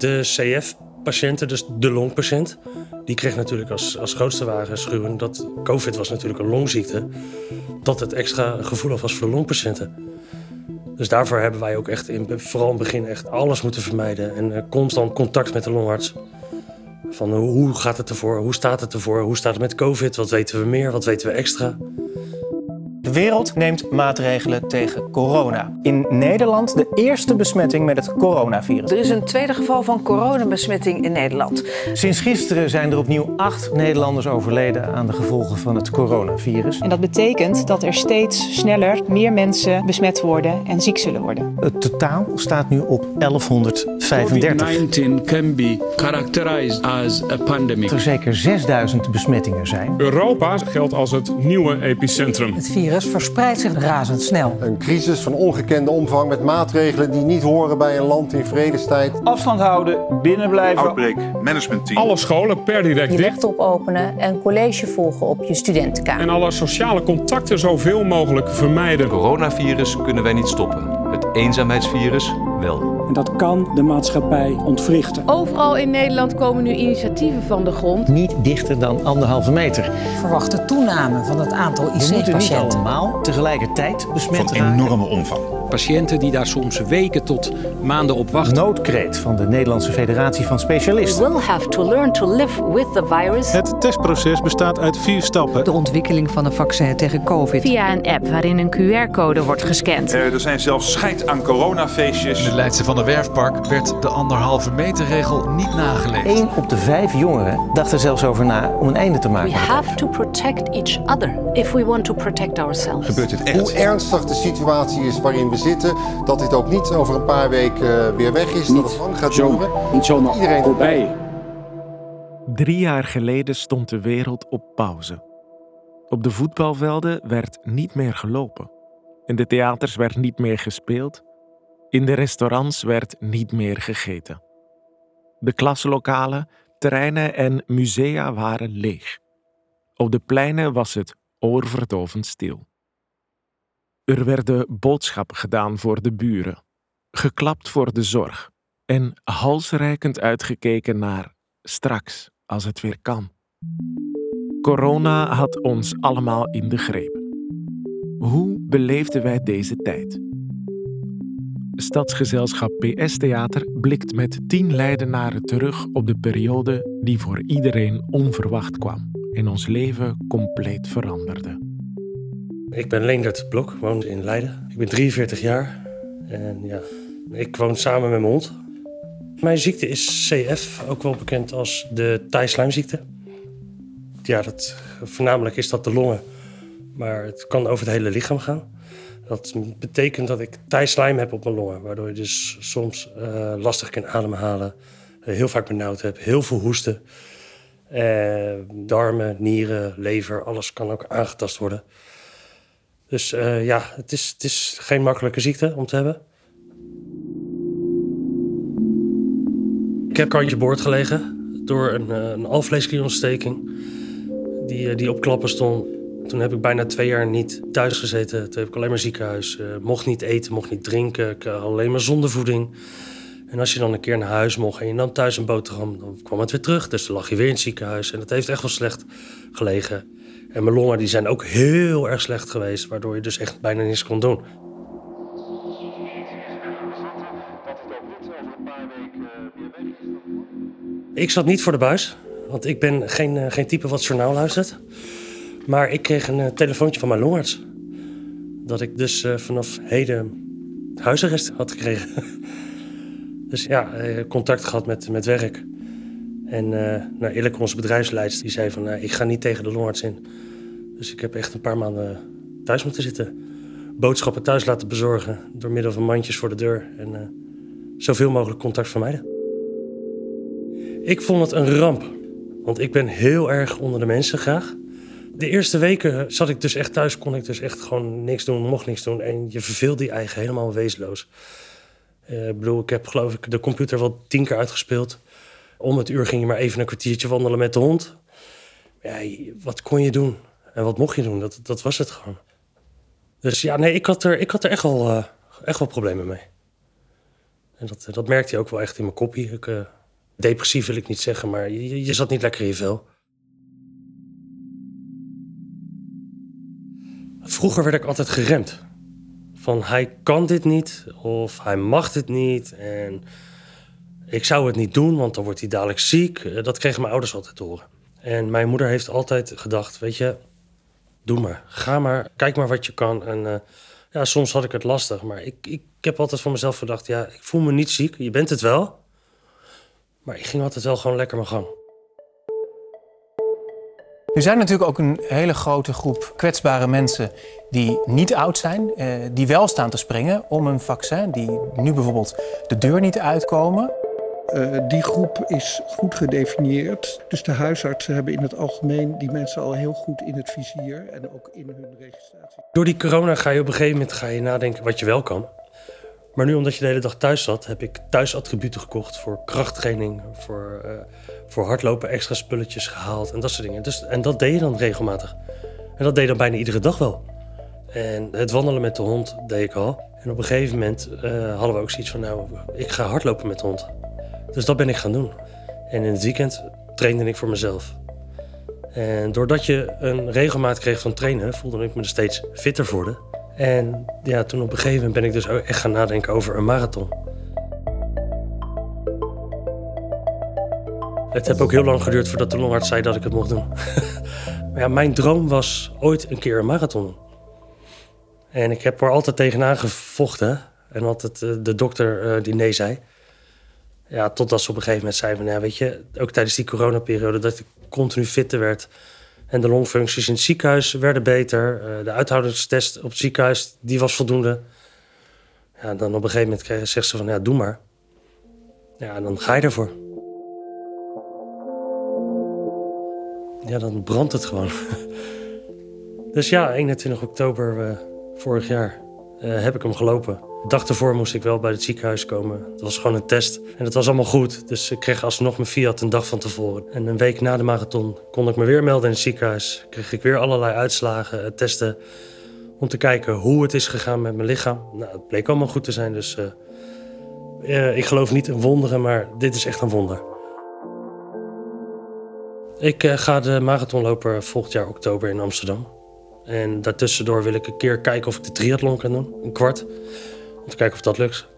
De CF-patiënten, dus de longpatiënt, die kreeg natuurlijk als, als grootste waarschuwing dat COVID was natuurlijk een longziekte. Dat het extra gevoelig was voor longpatiënten. Dus daarvoor hebben wij ook echt in, vooral in het begin echt alles moeten vermijden. En uh, constant contact met de longarts. Van hoe gaat het ervoor? Hoe staat het ervoor? Hoe staat het met COVID? Wat weten we meer? Wat weten we extra? De wereld neemt maatregelen tegen corona. In Nederland de eerste besmetting met het coronavirus. Er is een tweede geval van coronabesmetting in Nederland. Sinds gisteren zijn er opnieuw acht Nederlanders overleden aan de gevolgen van het coronavirus. En dat betekent dat er steeds sneller meer mensen besmet worden en ziek zullen worden. Het totaal staat nu op 1135. COVID-19 can be characterized as a pandemic. Er zeker 6000 besmettingen zijn. Europa geldt als het nieuwe epicentrum. Het virus verspreidt zich razendsnel. Een crisis van ongekende omvang met maatregelen die niet horen bij een land in vredestijd. Afstand houden, binnenblijven. Outbreak management team. Alle scholen per direct Je dicht. laptop openen en college volgen op je studentenkamer. En alle sociale contacten zoveel mogelijk vermijden. Het coronavirus kunnen wij niet stoppen. Het eenzaamheidsvirus wel. En dat kan de maatschappij ontwrichten. Overal in Nederland komen nu initiatieven van de grond. Niet dichter dan anderhalve meter. Verwachte toename van het aantal We moeten niet IC-patiënten. allemaal tegelijkertijd besmet Van raken. enorme omvang. Patiënten die daar soms weken tot maanden op wachten. Noodkreet van de Nederlandse Federatie van Specialisten. will have to learn to live with the virus. Het testproces bestaat uit vier stappen. De ontwikkeling van een vaccin tegen COVID. Via een app waarin een QR-code wordt gescand. er zijn zelfs scheid aan coronafeestjes. In de Leidse van de Werfpark werd de anderhalve meter regel niet nageleefd. Eén op de vijf jongeren dacht er zelfs over na om een einde te maken. We have to protect each other if we want to protect ourselves. Gebeurt dit echt? Hoe ernstig de situatie is waarin we zitten, dat dit ook niet over een paar weken eh, weer weg is, dat het lang gaat Zo, duren. niet zomaar Iedereen voorbij. Drie jaar geleden stond de wereld op pauze. Op de voetbalvelden werd niet meer gelopen. In de theaters werd niet meer gespeeld. In de restaurants werd niet meer gegeten. De klaslokalen, terreinen en musea waren leeg. Op de pleinen was het oorverdovend stil. Er werden boodschappen gedaan voor de buren, geklapt voor de zorg en halsreikend uitgekeken naar straks als het weer kan. Corona had ons allemaal in de greep. Hoe beleefden wij deze tijd? Stadsgezelschap PS Theater blikt met tien Leidenaren terug op de periode die voor iedereen onverwacht kwam en ons leven compleet veranderde. Ik ben Leendert Blok, woon in Leiden. Ik ben 43 jaar en ja, ik woon samen met mijn hond. Mijn ziekte is CF, ook wel bekend als de taaislijmziekte. Ja, dat, voornamelijk is dat de longen, maar het kan over het hele lichaam gaan. Dat betekent dat ik taaislijm heb op mijn longen, waardoor je dus soms eh, lastig kan ademhalen, eh, heel vaak benauwd heb, heel veel hoesten. Eh, darmen, nieren, lever, alles kan ook aangetast worden. Dus ja, het is, het is geen makkelijke ziekte om te hebben. Ik heb kantje boord gelegen door een, een alvleesklierontsteking die, die op klappen stond. Toen heb ik bijna twee jaar niet thuis gezeten. Toen heb ik alleen maar ziekenhuis. Eh, mocht niet eten, mocht niet drinken. Ik had alleen maar zondevoeding. En als je dan een keer naar huis mocht en je nam thuis een boterham, dan kwam het weer terug. Dus dan lag je weer in het ziekenhuis. En dat heeft echt wel slecht gelegen. En mijn longen die zijn ook heel erg slecht geweest, waardoor je dus echt bijna niets kon doen. Ik zat niet voor de buis, want ik ben geen, eh, geen type wat journaal luistert. Maar ik kreeg een eh, telefoontje van mijn longarts. Dat ik dus eh, vanaf heden huisarrest had gekregen. dus ja, eh, contact gehad met, met werk. En nou, eerlijk onze bedrijfsleidster die zei van... ik ga niet tegen de longarts in. Dus ik heb echt een paar maanden thuis moeten zitten. Boodschappen thuis laten bezorgen door middel van mandjes voor de deur. En eh, zoveel mogelijk contact vermijden. Ik vond het een ramp. Want ik ben heel erg onder de mensen graag. De eerste weken zat ik dus echt thuis, kon ik dus echt gewoon niks doen, mocht niks doen. En je verveelde je eigen helemaal wezenloos. Eh, ik bedoel, ik heb geloof ik de computer wel tien keer uitgespeeld. Om het uur ging je maar even een kwartiertje wandelen met de hond. Ja, wat kon je doen? En wat mocht je doen? Dat, dat was het gewoon. Dus ja, nee, ik had er, ik had er echt, wel, eh, echt wel problemen mee. En dat, dat merkte hij ook wel echt in mijn koppie. Ik, uh, depressief wil ik niet zeggen, maar je, je zat niet lekker in je vel. Vroeger werd ik altijd geremd. Van hij kan dit niet of hij mag dit niet. En ik zou het niet doen, want dan wordt hij dadelijk ziek. Dat kregen mijn ouders altijd te horen. En mijn moeder heeft altijd gedacht, weet je, doe maar. Ga maar, kijk maar wat je kan. En uh, ja, soms had ik het lastig, maar ik, ik heb altijd voor mezelf gedacht, ja, ik voel me niet ziek. Je bent het wel. Maar ik ging altijd wel gewoon lekker mijn gang. Er zijn natuurlijk ook een hele grote groep kwetsbare mensen die niet oud zijn, eh, die wel staan te springen om een vaccin, die nu bijvoorbeeld de deur niet uitkomen. Uh, die groep is goed gedefinieerd. Dus de huisartsen hebben in het algemeen die mensen al heel goed in het vizier en ook in hun registratie. Door die corona ga je op een gegeven moment ga je nadenken wat je wel kan. Maar nu, omdat je de hele dag thuis zat, heb ik thuisattributen gekocht voor krachttraining, voor, uh, voor hardlopen, extra spulletjes gehaald en dat soort dingen. Dus, en dat deed je dan regelmatig. En dat deed je dan bijna iedere dag wel. En het wandelen met de hond deed ik al. En op een gegeven moment uh, hadden we ook zoiets van, nou, ik ga hardlopen met de hond. Dus dat ben ik gaan doen. En in het weekend trainde ik voor mezelf. En doordat je een regelmaat kreeg van trainen, voelde ik me er steeds fitter worden. En ja, toen op een gegeven moment ben ik dus echt gaan nadenken over een marathon. Het heeft ook heel lang geduurd voordat de longarts zei dat ik het mocht doen. maar ja, mijn droom was ooit een keer een marathon. En ik heb er altijd tegenaan gevochten. En altijd eh, de dokter uh, die nee zei. Ja, totdat ze op een gegeven moment zei van... Ja, weet je, ook tijdens die coronaperiode... dat ik continu fitter werd. En de longfuncties in het ziekenhuis werden beter. Uh, de uithoudingstest op het ziekenhuis, die was voldoende. Ja, dan op een gegeven moment kreeg, zegt ze van... Ja, doe maar. Ja, dan ga je ervoor. Ja, dan brandt het gewoon. dus ja, 21 oktober uh, vorig jaar uh, heb ik hem gelopen. De dag ervoor moest ik wel bij het ziekenhuis komen. Het was gewoon een test. En dat was allemaal goed. Dus ik kreeg alsnog mijn Fiat een dag van tevoren. En een week na de marathon kon ik me weer melden in het ziekenhuis. Kreeg ik weer allerlei uitslagen, testen. Om te kijken hoe het is gegaan met mijn lichaam. Nou, het bleek allemaal goed te zijn. Dus uh, uh, ik geloof niet in wonderen, maar dit is echt een wonder. Ik ga de marathon lopen volgend jaar oktober in Amsterdam. En daartussendoor wil ik een keer kijken of ik de triathlon kan doen. Een kwart. Om te kijken of dat lukt.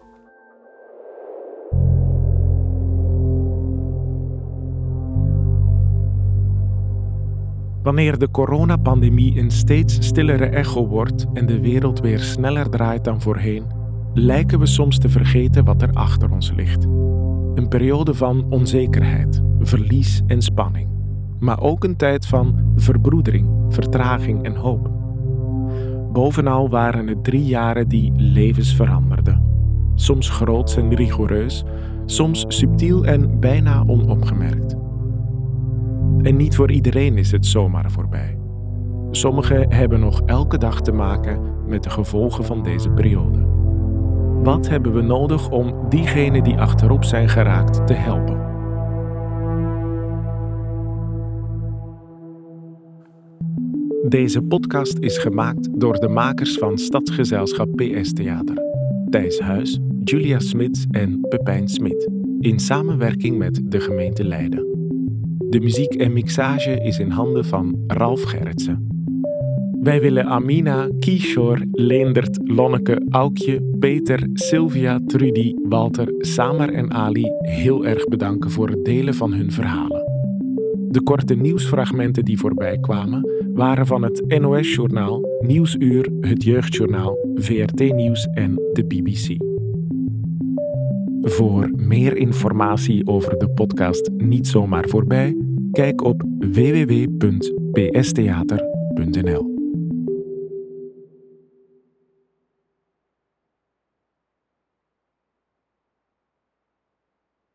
Wanneer de coronapandemie een steeds stillere echo wordt en de wereld weer sneller draait dan voorheen, lijken we soms te vergeten wat er achter ons ligt. Een periode van onzekerheid, verlies en spanning. Maar ook een tijd van verbroedering, vertraging en hoop. Bovenal waren het drie jaren die levens veranderden. Soms groots en rigoureus, soms subtiel en bijna onopgemerkt. En niet voor iedereen is het zomaar voorbij. Sommigen hebben nog elke dag te maken met de gevolgen van deze periode. Wat hebben we nodig om diegenen die achterop zijn geraakt te helpen? Deze podcast is gemaakt door de makers van Stadsgezelschap PS Theater. Thijs Huis, Julia Smits en Pepijn Smit. In samenwerking met de gemeente Leiden. De muziek en mixage is in handen van Ralf Gerritsen. Wij willen Amina, Kishore, Leendert, Lonneke, Aukje, Peter, Sylvia, Trudy, Walter, Samer en Ali heel erg bedanken voor het delen van hun verhalen. De korte nieuwsfragmenten die voorbij kwamen waren van het NOS-journaal, Nieuwsuur, het Jeugdjournaal, VRT Nieuws en de BBC. Voor meer informatie over de podcast Niet zomaar voorbij, kijk op www.pstheater.nl.